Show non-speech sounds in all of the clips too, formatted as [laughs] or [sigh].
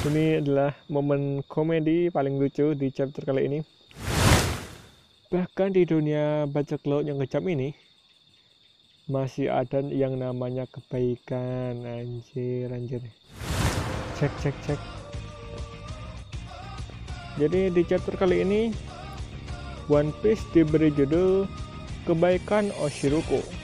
Ini adalah momen komedi paling lucu di chapter kali ini. Bahkan di dunia bajak laut yang kejam ini, masih ada yang namanya kebaikan. Anjir, anjir. Cek, cek, cek. Jadi di chapter kali ini, One Piece diberi judul Kebaikan Oshiruko.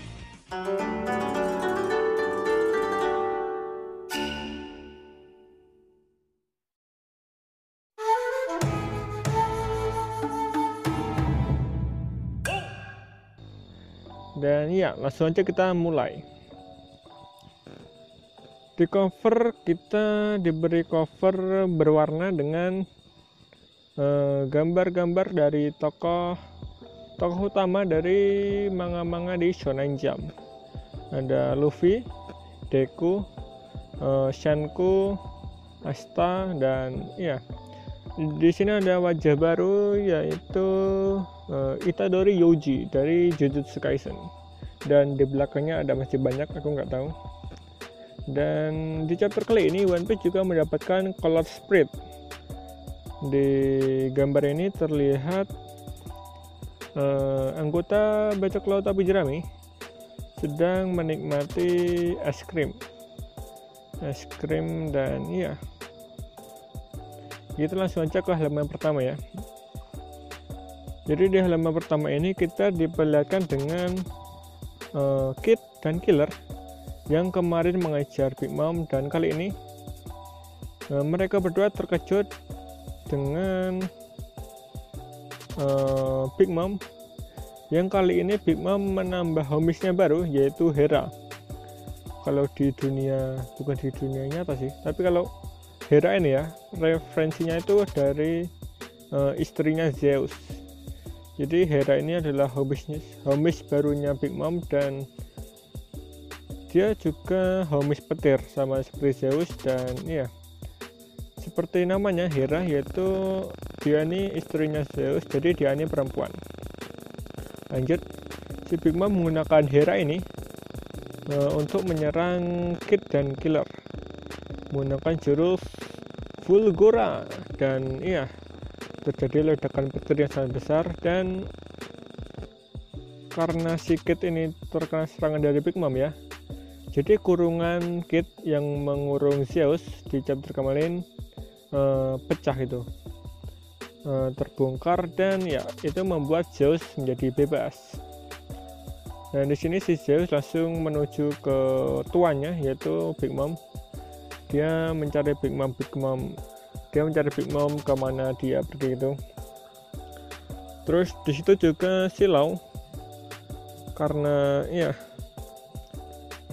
Ya, langsung aja kita mulai. Di cover kita diberi cover berwarna dengan eh, gambar-gambar uh, dari tokoh tokoh utama dari manga-manga di Shonen Jump. Ada Luffy, Deku, uh, Shanku, Asta dan ya di sini ada wajah baru yaitu uh, Itadori Yoji dari Jujutsu Kaisen dan di belakangnya ada masih banyak aku nggak tahu. Dan di chapter kali ini One Piece juga mendapatkan color spread. Di gambar ini terlihat uh, anggota bajak laut api jerami sedang menikmati es krim. Es krim dan iya. Kita langsung aja ke halaman pertama ya. Jadi di halaman pertama ini kita diperlihatkan dengan uh, Kid dan Killer yang kemarin mengejar Big Mom dan kali ini uh, mereka berdua terkejut dengan uh, Big Mom. Yang kali ini Big Mom menambah homisnya baru yaitu Hera. Kalau di dunia bukan di dunia nyata sih tapi kalau Hera ini ya referensinya itu dari uh, istrinya Zeus jadi Hera ini adalah homisnya homis barunya Big Mom dan dia juga homis petir sama seperti Zeus dan ya seperti namanya Hera yaitu dia ini istrinya Zeus jadi dia ini perempuan. Lanjut. Si Big Mom menggunakan Hera ini uh, untuk menyerang Kid dan Killer. Menggunakan jurus Fulgura dan iya terjadi ledakan petir yang sangat besar dan karena si Kit ini terkena serangan dari Big Mom ya. Jadi kurungan Kit yang mengurung Zeus di chapter kemarin uh, pecah itu. Uh, terbongkar dan ya itu membuat Zeus menjadi bebas. Dan di sini si Zeus langsung menuju ke tuannya yaitu Big Mom. Dia mencari Big Mom Big Mom dia mencari Big Mom ke mana dia pergi itu. Terus di situ juga Silau. Karena ya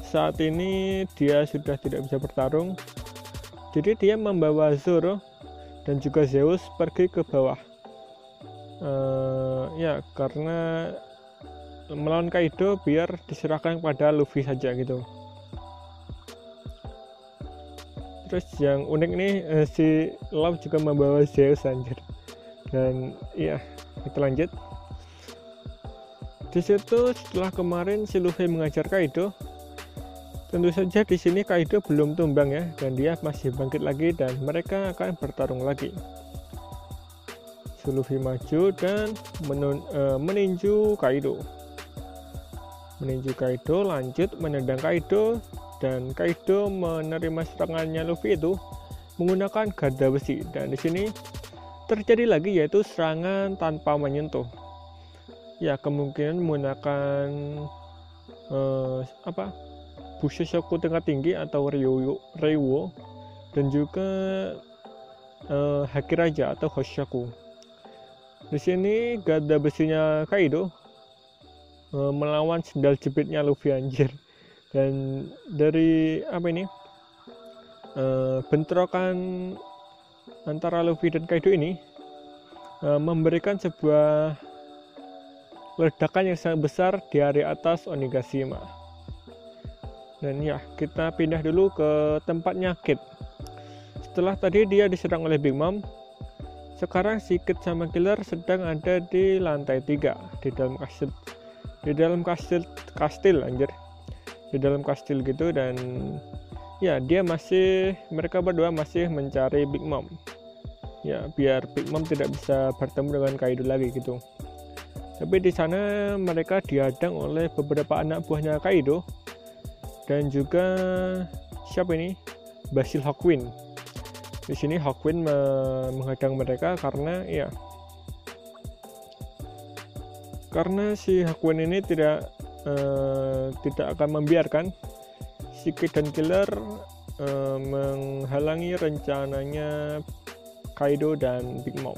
saat ini dia sudah tidak bisa bertarung. Jadi dia membawa Zoro dan juga Zeus pergi ke bawah. Uh, ya karena melawan Kaido biar diserahkan kepada Luffy saja gitu terus yang unik nih uh, si Love juga membawa Zeus anjir. Dan iya kita lanjut. Di situ setelah kemarin si Luffy mengajar Kaido tentu saja di sini Kaido belum tumbang ya dan dia masih bangkit lagi dan mereka akan bertarung lagi. Si Luffy maju dan menun, uh, meninju Kaido. Meninju Kaido lanjut menendang Kaido dan Kaido menerima serangannya Luffy itu menggunakan garda besi. Dan di sini terjadi lagi yaitu serangan tanpa menyentuh. Ya kemungkinan menggunakan uh, apa? Bushisoku tingkat tinggi atau Reiwo dan juga uh, Haki Raja atau Hoshaku di sini garda besinya Kaido uh, melawan sendal jepitnya Luffy anjir dan dari apa ini uh, bentrokan antara Luffy dan Kaido ini uh, memberikan sebuah ledakan yang sangat besar di area atas Onigashima. Dan ya kita pindah dulu ke tempatnya Kid. Setelah tadi dia diserang oleh Big Mom sekarang si Kid sama Killer sedang ada di lantai 3 di dalam kastil di dalam kastil kastil anjir di dalam kastil gitu dan ya dia masih mereka berdua masih mencari Big Mom. Ya biar Big Mom tidak bisa bertemu dengan Kaido lagi gitu. Tapi di sana mereka dihadang oleh beberapa anak buahnya Kaido dan juga siapa ini? Basil Hawkwind. Di sini Hawkwind menghadang mereka karena ya karena si Hawkwind ini tidak uh, tidak akan membiarkan si dan Killer uh, menghalangi rencananya Kaido dan Big Mom.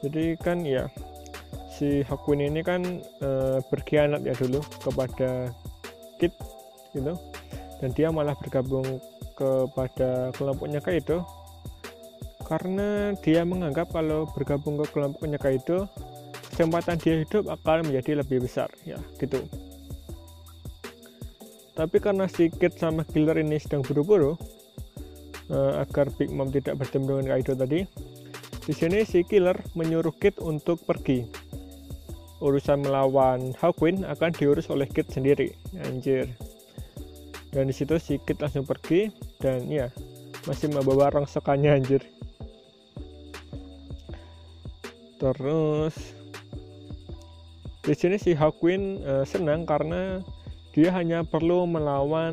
Jadi kan ya si Hakuin ini kan uh, berkhianat ya dulu kepada Kid gitu dan dia malah bergabung kepada kelompoknya Kaido karena dia menganggap kalau bergabung ke kelompoknya Kaido kesempatan dia hidup akan menjadi lebih besar ya gitu. Tapi karena si Kid sama Killer ini sedang buru-buru uh, agar Big Mom tidak bertemu dengan Kaido tadi di sini si Killer menyuruh Kid untuk pergi. Urusan melawan Hawkwind akan diurus oleh Kid sendiri anjir. Dan di situ si Kid langsung pergi dan ya masih membawa rongsokannya anjir. Terus di sini si Hawkwind uh, senang karena dia hanya perlu melawan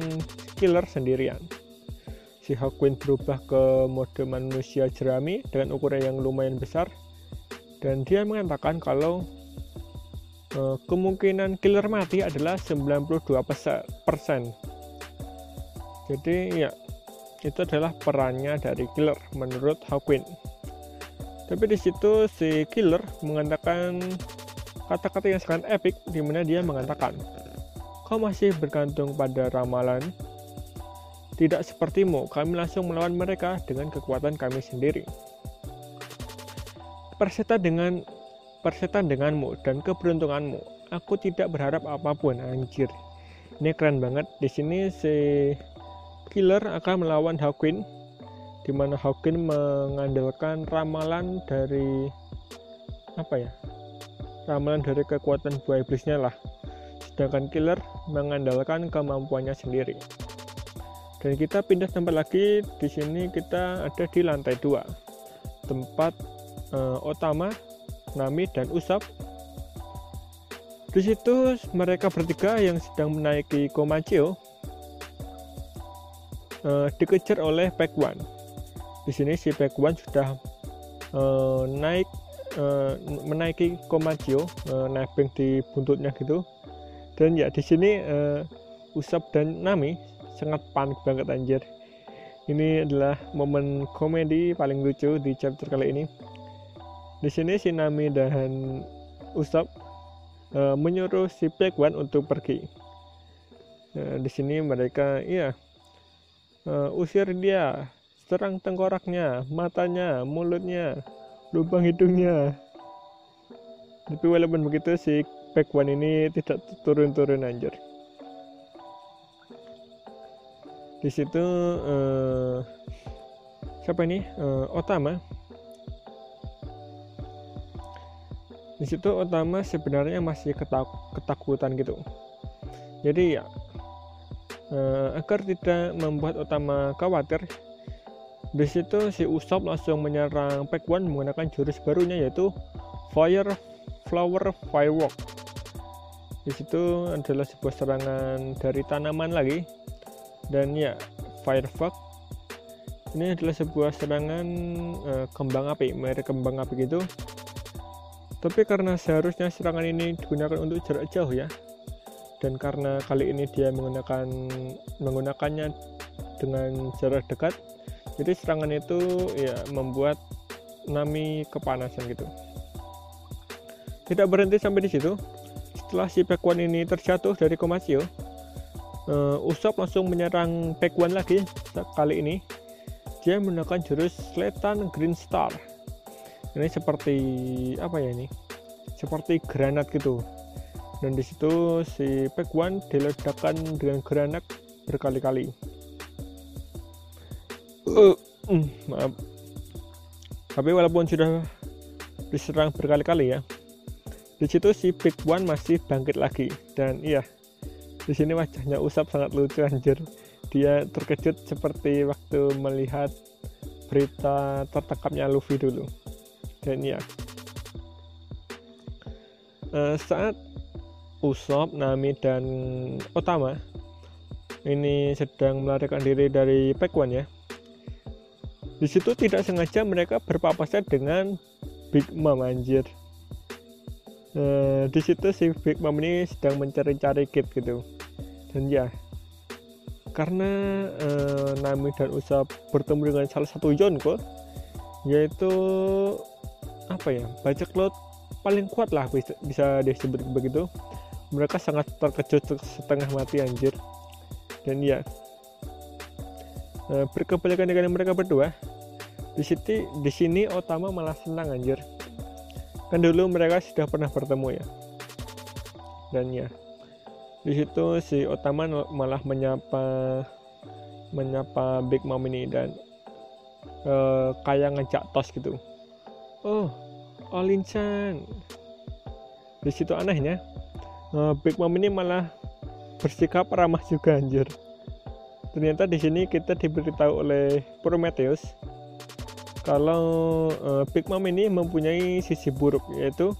killer sendirian. Si Hawkwind berubah ke mode manusia jerami dengan ukuran yang lumayan besar dan dia mengatakan kalau uh, kemungkinan killer mati adalah 92%. Jadi ya itu adalah perannya dari killer menurut Hawkwind. Tapi di situ si killer mengatakan kata-kata yang sangat epic di mana dia mengatakan Kau masih bergantung pada ramalan? Tidak sepertimu, kami langsung melawan mereka dengan kekuatan kami sendiri. Persetan dengan persetan denganmu dan keberuntunganmu. Aku tidak berharap apa pun, anjir. Ini keren banget. Di sini si killer akan melawan Hawkwind di mana Hawkwind mengandalkan ramalan dari apa ya? Ramalan dari kekuatan buah iblisnya lah sedangkan killer mengandalkan kemampuannya sendiri. Dan kita pindah tempat lagi, di sini kita ada di lantai dua, tempat uh, Otama, Nami, dan Usap. Di situ mereka bertiga yang sedang menaiki Komachio uh, dikejar oleh One. Di sini si One sudah uh, naik uh, menaiki Komachio, uh, nebeng di buntutnya gitu. Dan ya di sini uh, Usap dan Nami sangat panik banget anjir. Ini adalah momen komedi paling lucu di chapter kali ini. Di sini si Nami dan Usap uh, menyuruh si Pekwan untuk pergi. Uh, di sini mereka iya uh, usir dia serang tengkoraknya matanya mulutnya lubang hidungnya. Tapi walaupun begitu si back one ini tidak turun-turun anjir. Di situ uh, siapa ini? Uh, Otama. Di situ Otama sebenarnya masih ketak ketakutan gitu. Jadi ya uh, agar tidak membuat Otama khawatir di situ si Usop langsung menyerang One menggunakan jurus barunya yaitu Fire Flower Firework di situ adalah sebuah serangan dari tanaman lagi. Dan ya firefox ini adalah sebuah serangan uh, kembang api merek kembang api gitu. Tapi karena seharusnya serangan ini digunakan untuk jarak jauh ya dan karena kali ini dia menggunakan menggunakannya dengan jarak dekat jadi serangan itu ya membuat Nami kepanasan gitu tidak berhenti sampai di situ setelah si Pekwan ini terjatuh dari Komasio, uh, Usop langsung menyerang Pekwan lagi kali ini. Dia menggunakan jurus Sletan Green Star. Ini seperti apa ya ini? Seperti granat gitu. Dan di situ si Pekwan diledakkan dengan granat berkali-kali. Uh, uh, maaf. Tapi walaupun sudah diserang berkali-kali ya, di situ si Big One masih bangkit lagi. Dan iya di sini wajahnya Usap sangat lucu anjir. Dia terkejut seperti waktu melihat berita tertangkapnya Luffy dulu. Dan ya uh, saat Usop, Nami dan Otama ini sedang melarikan diri dari Pekwan ya di situ tidak sengaja mereka berpapasan dengan Big Mom anjir. Uh, di situ si Big Mom ini sedang mencari-cari Kid gitu. Dan ya karena uh, Nami dan Usop bertemu dengan salah satu Yonko yaitu apa ya bajak laut paling kuat lah bisa, bisa disebut begitu. Mereka sangat terkejut setengah mati anjir. Dan ya berkebalikan dengan mereka berdua. Di sini di sini Otama malah senang anjir. Kan dulu mereka sudah pernah bertemu ya. Dan ya di situ si Otama malah menyapa menyapa Big Mom ini dan uh, kayak ngejak tos gitu. Oh Olin-chan di situ anehnya uh, Big Mom ini malah bersikap ramah juga anjir ternyata di sini kita diberitahu oleh Prometheus kalau uh, Big Mom ini mempunyai sisi buruk yaitu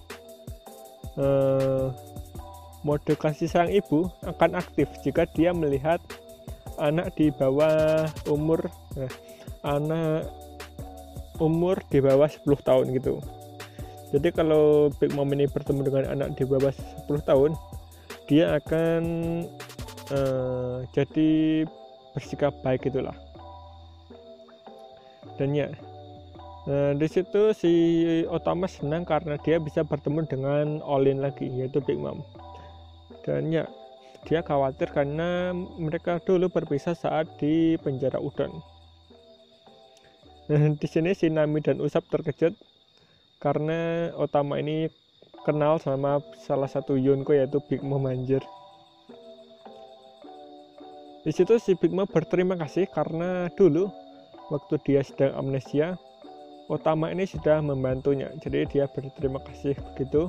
uh, mode kasih sayang ibu akan aktif jika dia melihat anak di bawah umur eh, anak umur di bawah 10 tahun gitu. Jadi kalau Big Mom ini bertemu dengan anak di bawah 10 tahun dia akan uh, jadi bersikap baik itulah dan ya Nah, di situ si Otama senang karena dia bisa bertemu dengan Olin lagi, yaitu Big Mom. Dan ya dia khawatir karena mereka dulu berpisah saat di penjara udon. Nah, di sini si Nami dan Usap terkejut karena Otama ini kenal sama salah satu Yonko yaitu Big Mom anjir di situ si Big Mom berterima kasih karena dulu waktu dia sedang amnesia Otama ini sudah membantunya. Jadi dia berterima kasih begitu.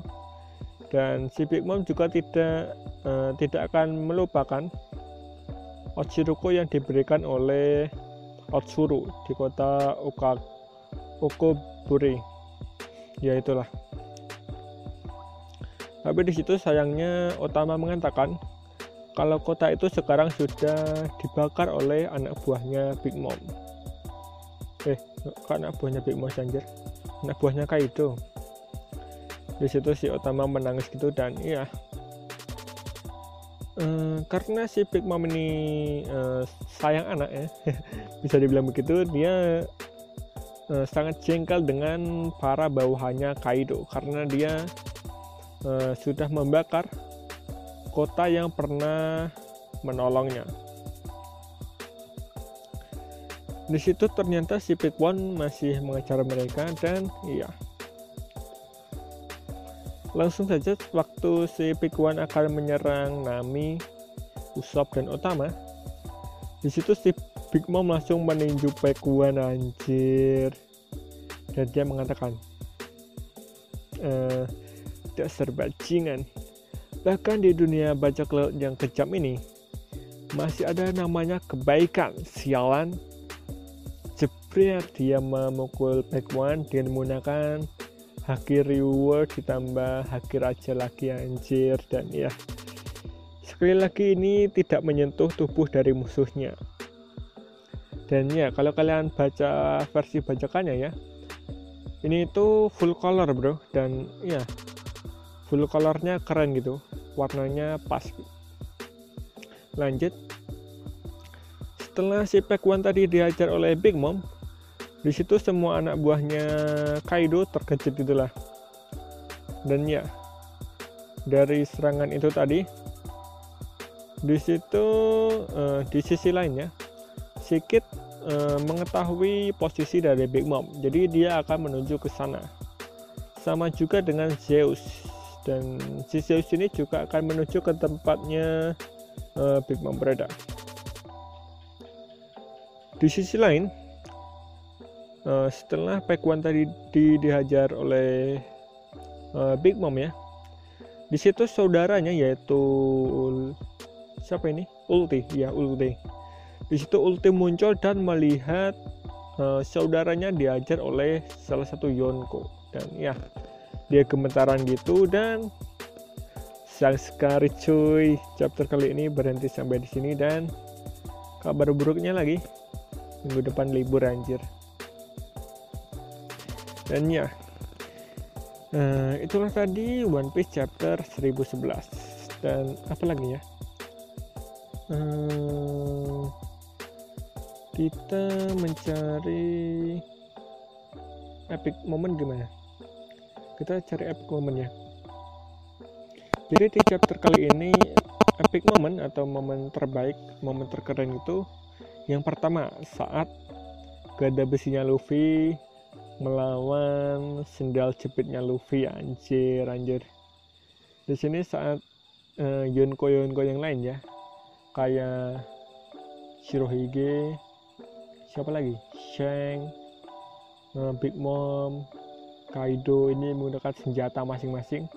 Dan si Big Mom juga tidak uh, tidak akan melupakan Ochiruko yang diberikan oleh Otsuru di kota Oka, Okoburi. Ya itulah. Tapi di situ sayangnya Otama mengatakan kalau kota itu sekarang sudah dibakar oleh anak buahnya Big Mom. Eh anak buahnya Big Mom anjir anak buahnya Kaido. Di situ si Otama menangis gitu dan iya. Uh, karena si Big Mom ini uh, sayang anak ya [laughs] bisa dibilang begitu dia uh, sangat jengkel dengan para bawahannya Kaido. Karena dia uh, sudah membakar kota yang pernah menolongnya di situ ternyata si One masih mengejar mereka dan iya Langsung saja waktu si Pikuan akan menyerang Nami, Usop dan Otama, di situ si Big Mom langsung meninju Pekuan anjir. Dan dia mengatakan, e, dasar bajingan. Bahkan di dunia bajak laut yang kejam ini, masih ada namanya kebaikan, sialan. Jebret dia memukul Pekuan dengan menggunakan haki reward ditambah haki raja lagi anjir dan ya. Sekali lagi ini tidak menyentuh tubuh dari musuhnya. Dan ya kalau kalian baca versi bajakannya ya ini itu full color bro. Dan ya full colornya keren gitu warnanya pas. Lanjut. Setelah si Pekwan tadi dihajar oleh Big Mom di situ semua anak buahnya Kaido terkejut itulah dan ya dari serangan itu tadi di situ uh, di sisi lainnya Sikit uh, mengetahui posisi dari Big Mom. Jadi dia akan menuju ke sana. Sama juga dengan Zeus dan si Zeus ini juga akan menuju ke tempatnya uh, Big Mom berada di sisi lain uh, setelah Pekwan tadi di, dihajar oleh uh, Big Mom ya di situ saudaranya yaitu siapa ini? Ulti ya Ulti. Di situ Ulti muncul dan melihat uh, saudaranya diajar oleh salah satu Yonko. Dan ya dia gemetaran gitu dan sayang sekali cuy. Chapter kali ini berhenti sampai di sini dan kabar buruknya lagi. Minggu depan libur anjir. Dan ya uh, itulah tadi One Piece chapter 1011 dan apa lagi ya? Uh, kita mencari epic moment gimana kita cari epic moment ya jadi di chapter kali ini epic moment atau momen terbaik momen terkeren itu yang pertama saat gada besinya Luffy melawan sendal jepitnya Luffy. Anjir anjir. Di sini saat uh, Yonko Yonko yang lain ya. Kayak Shirohige siapa lagi? Shang uh, Big Mom Kaido ini menggunakan senjata masing-masing.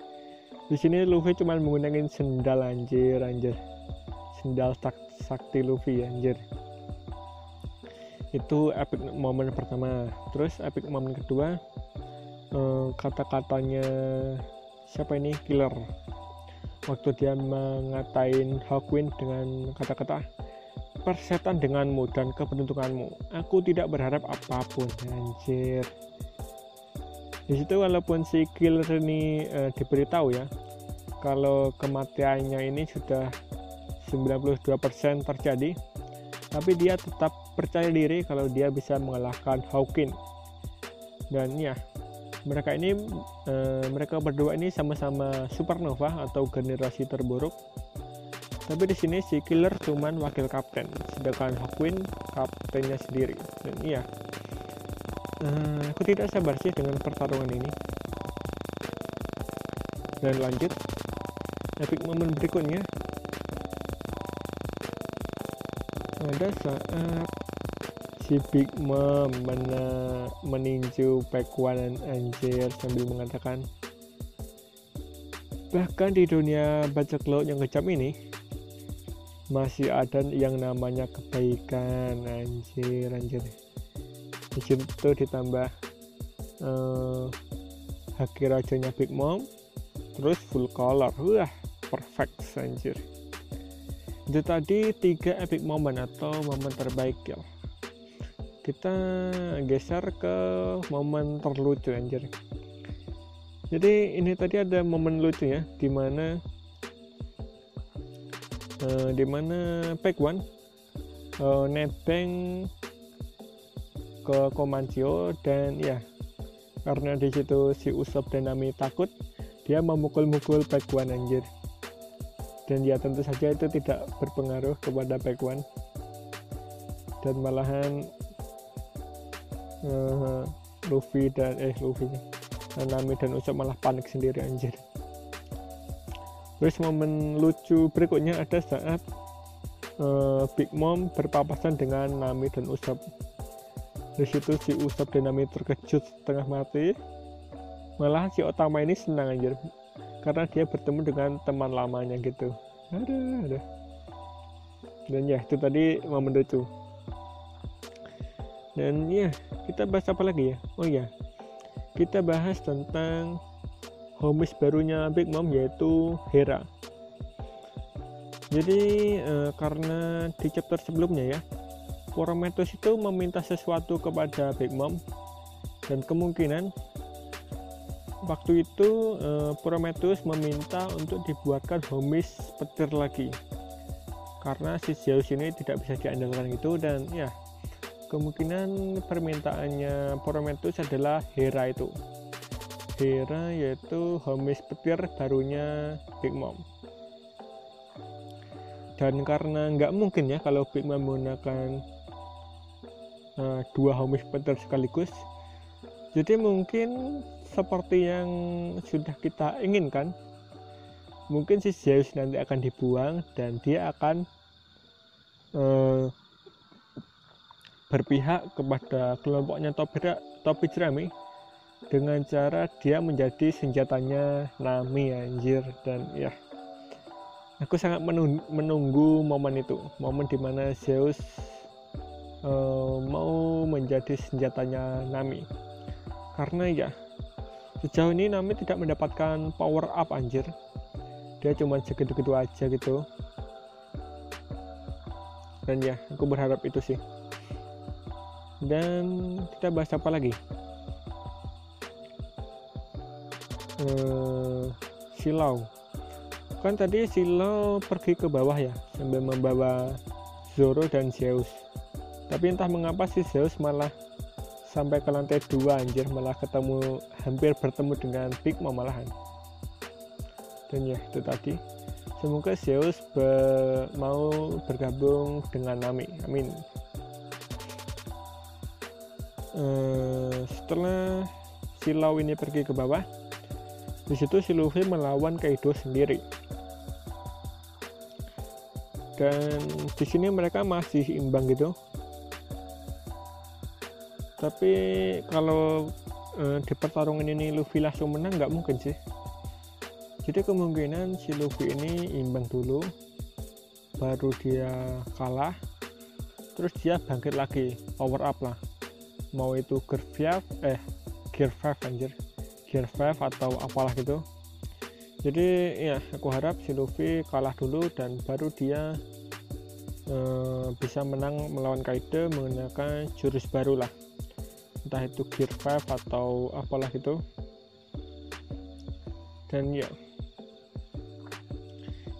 Di sini Luffy cuma menggunakan sendal anjir anjir. Sendal sak sakti Luffy anjir. Itu epic momen pertama. Terus epic momen kedua uh, kata-katanya siapa ini? Killer. Waktu dia mengatain Hawkwind dengan kata-kata persetan denganmu dan keberuntunganmu aku tidak berharap apa pun anjir di situ walaupun si killer ini uh, diberitahu ya kalau kematiannya ini sudah 92% terjadi tapi dia tetap percaya diri kalau dia bisa mengalahkan Hawking. Dan ya mereka ini uh, mereka berdua ini sama-sama supernova atau generasi terburuk. Tapi di sini si killer cuman wakil kapten sedangkan Hawking kaptennya sendiri. Dan iya Uh, aku tidak sabar sih dengan pertarungan ini. Dan lanjut, epic momen berikutnya. Ada saat si Big Mom mena, meninju Pekwan anjir sambil mengatakan bahkan di dunia bajak laut yang kejam ini masih ada yang namanya kebaikan. Anjir anjir di situ ditambah uh, haki rajanya Big Mom terus full color. Wah perfect anjir. Itu tadi tiga epic moment atau momen terbaik ya. Kita geser ke momen terlucu anjir. Jadi ini tadi ada momen lucu ya di mana uh, di mana Pack One uh, nebeng ke Komancio dan ya karena di situ si Usop dan Nami takut dia memukul-mukul One anjir. Dan ya tentu saja itu tidak berpengaruh kepada One dan malahan uh, Luffy dan eh Luffy Nami dan Usop malah panik sendiri anjir. Terus momen lucu berikutnya ada saat uh, Big Mom berpapasan dengan Nami dan Usop di situ si Usap Dinamit terkejut setengah mati. Malah si Otama ini senang aja karena dia bertemu dengan teman lamanya gitu. Ada ada. Dan ya itu tadi momen itu dan ya kita bahas apa lagi ya? Oh ya kita bahas tentang homies barunya Big Mom yaitu Hera. Jadi eh, karena di chapter sebelumnya ya Prometheus itu meminta sesuatu kepada Big Mom dan kemungkinan waktu itu uh, Prometheus meminta untuk dibuatkan homis petir lagi. Karena si Zeus ini tidak bisa diandalkan itu dan ya kemungkinan permintaannya Prometheus adalah Hera itu. Hera yaitu homis petir barunya Big Mom. Dan karena nggak mungkin ya kalau Big Mom menggunakan uh, dua homies petir sekaligus. Jadi mungkin seperti yang sudah kita inginkan mungkin si Zeus nanti akan dibuang dan dia akan uh, berpihak kepada kelompoknya Topi Jerami dengan cara dia menjadi senjatanya Nami anjir dan ya. Aku sangat menunggu momen itu momen di mana Zeus uh, mau menjadi senjatanya Nami. Karena ya sejauh ini Nami tidak mendapatkan power up anjir. Dia cuma segitu-gitu aja gitu. Dan ya aku berharap itu sih. Dan kita bahas apa lagi? Uh, silau. Kan tadi silau pergi ke bawah ya sambil membawa Zoro dan Zeus tapi entah mengapa si Zeus malah sampai ke lantai dua anjir. Malah ketemu hampir bertemu dengan Big Mom malahan. Dan ya itu tadi. Semoga Zeus be mau bergabung dengan Nami. Amin. Uh, setelah silau ini pergi ke bawah di situ si Luffy melawan Kaido sendiri. Dan di sini mereka masih imbang gitu. Tapi kalau eh, di pertarungan ini Luffy langsung menang nggak mungkin sih. Jadi kemungkinan si Luffy ini imbang dulu, baru dia kalah, terus dia bangkit lagi, power up lah. Mau itu Gear 5, eh Gear 5 anjir gear 5 atau apalah gitu jadi ya aku harap si Luffy kalah dulu dan baru dia uh, bisa menang melawan Kaido menggunakan jurus baru lah entah itu gear 5 atau apalah gitu dan ya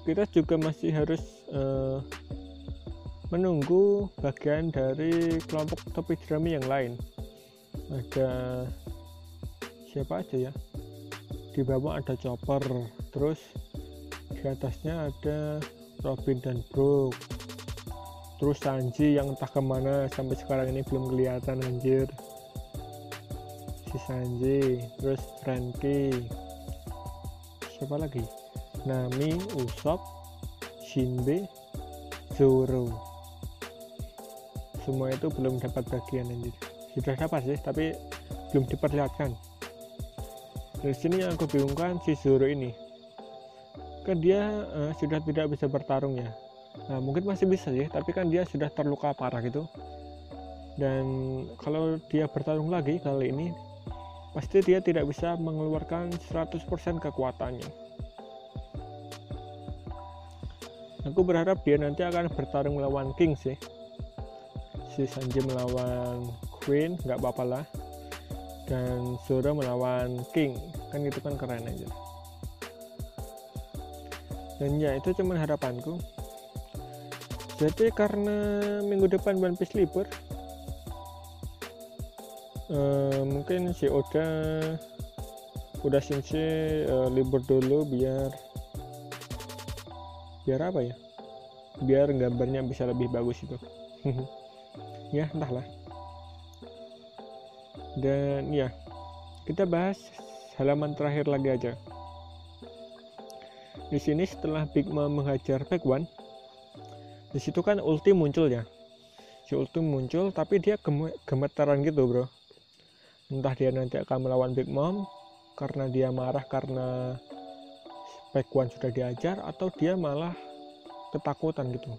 kita juga masih harus uh, menunggu bagian dari kelompok topi jerami yang lain. Ada siapa aja ya? Di bawah ada chopper terus di atasnya ada Robin dan Brook. Terus Sanji yang entah ke mana sampai sekarang ini belum kelihatan anjir si Sanji terus Frankie siapa lagi? Nami Usopp Shinbe Zoro. Semua itu belum dapat bagian anjir. Sudah dapat sih tapi belum diperlihatkan. Dari sini yang aku bingungkan si Zoro ini. Kan dia uh, sudah tidak bisa bertarung ya. Nah, mungkin masih bisa sih tapi kan dia sudah terluka parah gitu. Dan kalau dia bertarung lagi kali ini pasti dia tidak bisa mengeluarkan 100% kekuatannya. Aku berharap dia nanti akan bertarung melawan King sih si Sanji melawan Queen nggak apa-apa lah. Dan Zoro melawan King. Kan itu kan keren aja. Dan ya itu cuman harapanku. Jadi karena minggu depan One Piece libur uh, mungkin si Oda udah Sensei uh, libur dulu biar biar apa ya? Biar gambarnya bisa lebih bagus itu. [laughs] Ya entahlah. Dan ya kita bahas halaman terakhir lagi aja. Di sini setelah Big Mom menghajar Back One di situ kan ulti muncul ya. Si ulti muncul tapi dia gemetaran gitu bro entah dia nanti akan melawan Big Mom karena dia marah karena One sudah diajar atau dia malah ketakutan gitu.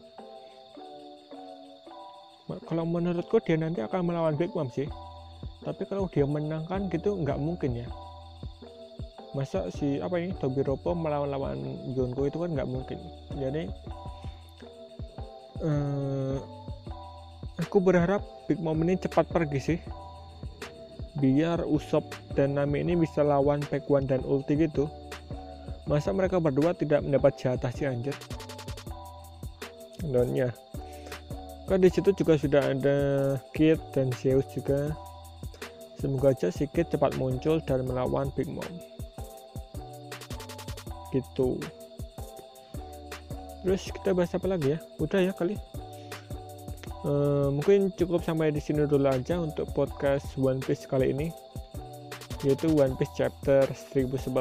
Kalau menurutku dia nanti akan melawan Big Mom sih. Tapi kalau dia menang kan gitu nggak mungkin ya. Masa si apa ini Tobi Ropo melawan lawan Jonko itu kan nggak mungkin. Jadi uh, aku berharap Big Mom ini cepat pergi sih biar Usop dan Nami ini bisa lawan One dan Ulti gitu masa mereka berdua tidak mendapat jatah si anjir dan ya kan di situ juga sudah ada Kid dan Zeus juga Semoga aja Sikit cepat muncul dan melawan Big Mom. Gitu. Terus kita bahas apa lagi ya? Udah ya kali. Uh, mungkin cukup sampai di sini dulu aja untuk podcast One Piece kali ini yaitu One Piece chapter 1011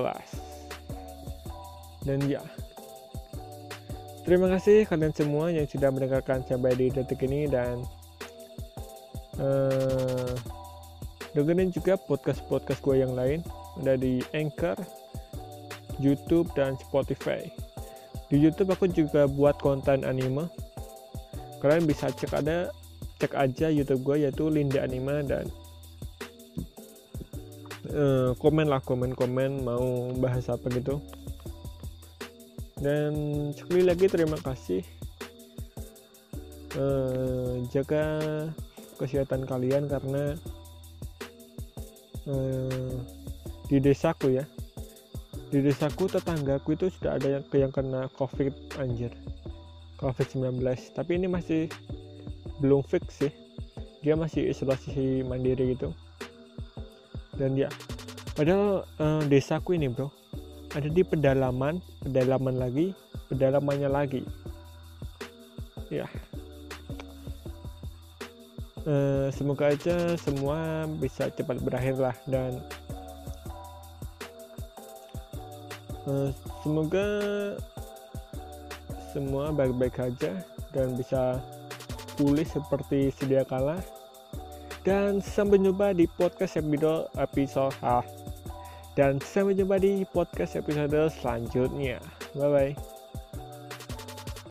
dan ya terima kasih kalian semua yang sudah mendengarkan sampai di detik ini dan uh, dengerin juga podcast-podcast gue yang lain ada di Anchor, YouTube, dan Spotify. Di YouTube aku juga buat konten anime. Kalian bisa cek ada cek aja YouTube gue yaitu Linda Anima dan uh, komen lah komen-komen mau bahas apa gitu. Dan sekali lagi terima kasih. Uh, jaga kesehatan kalian karena uh, di desaku ya. Di desaku tetanggaku itu sudah ada yang, yang kena covid anjir covid 19 tapi ini masih belum fix sih. Dia masih isolasi mandiri gitu. Dan ya padahal uh, desaku ini bro ada di pedalaman pedalaman lagi pedalamannya lagi. Ya. Uh, semoga aja semua bisa cepat berakhir lah dan uh, semoga semua baik-baik aja dan bisa pulih seperti sedia kala. Dan sampai jumpa di podcast episode episode ah. dan sampai jumpa di podcast episode selanjutnya. Bye bye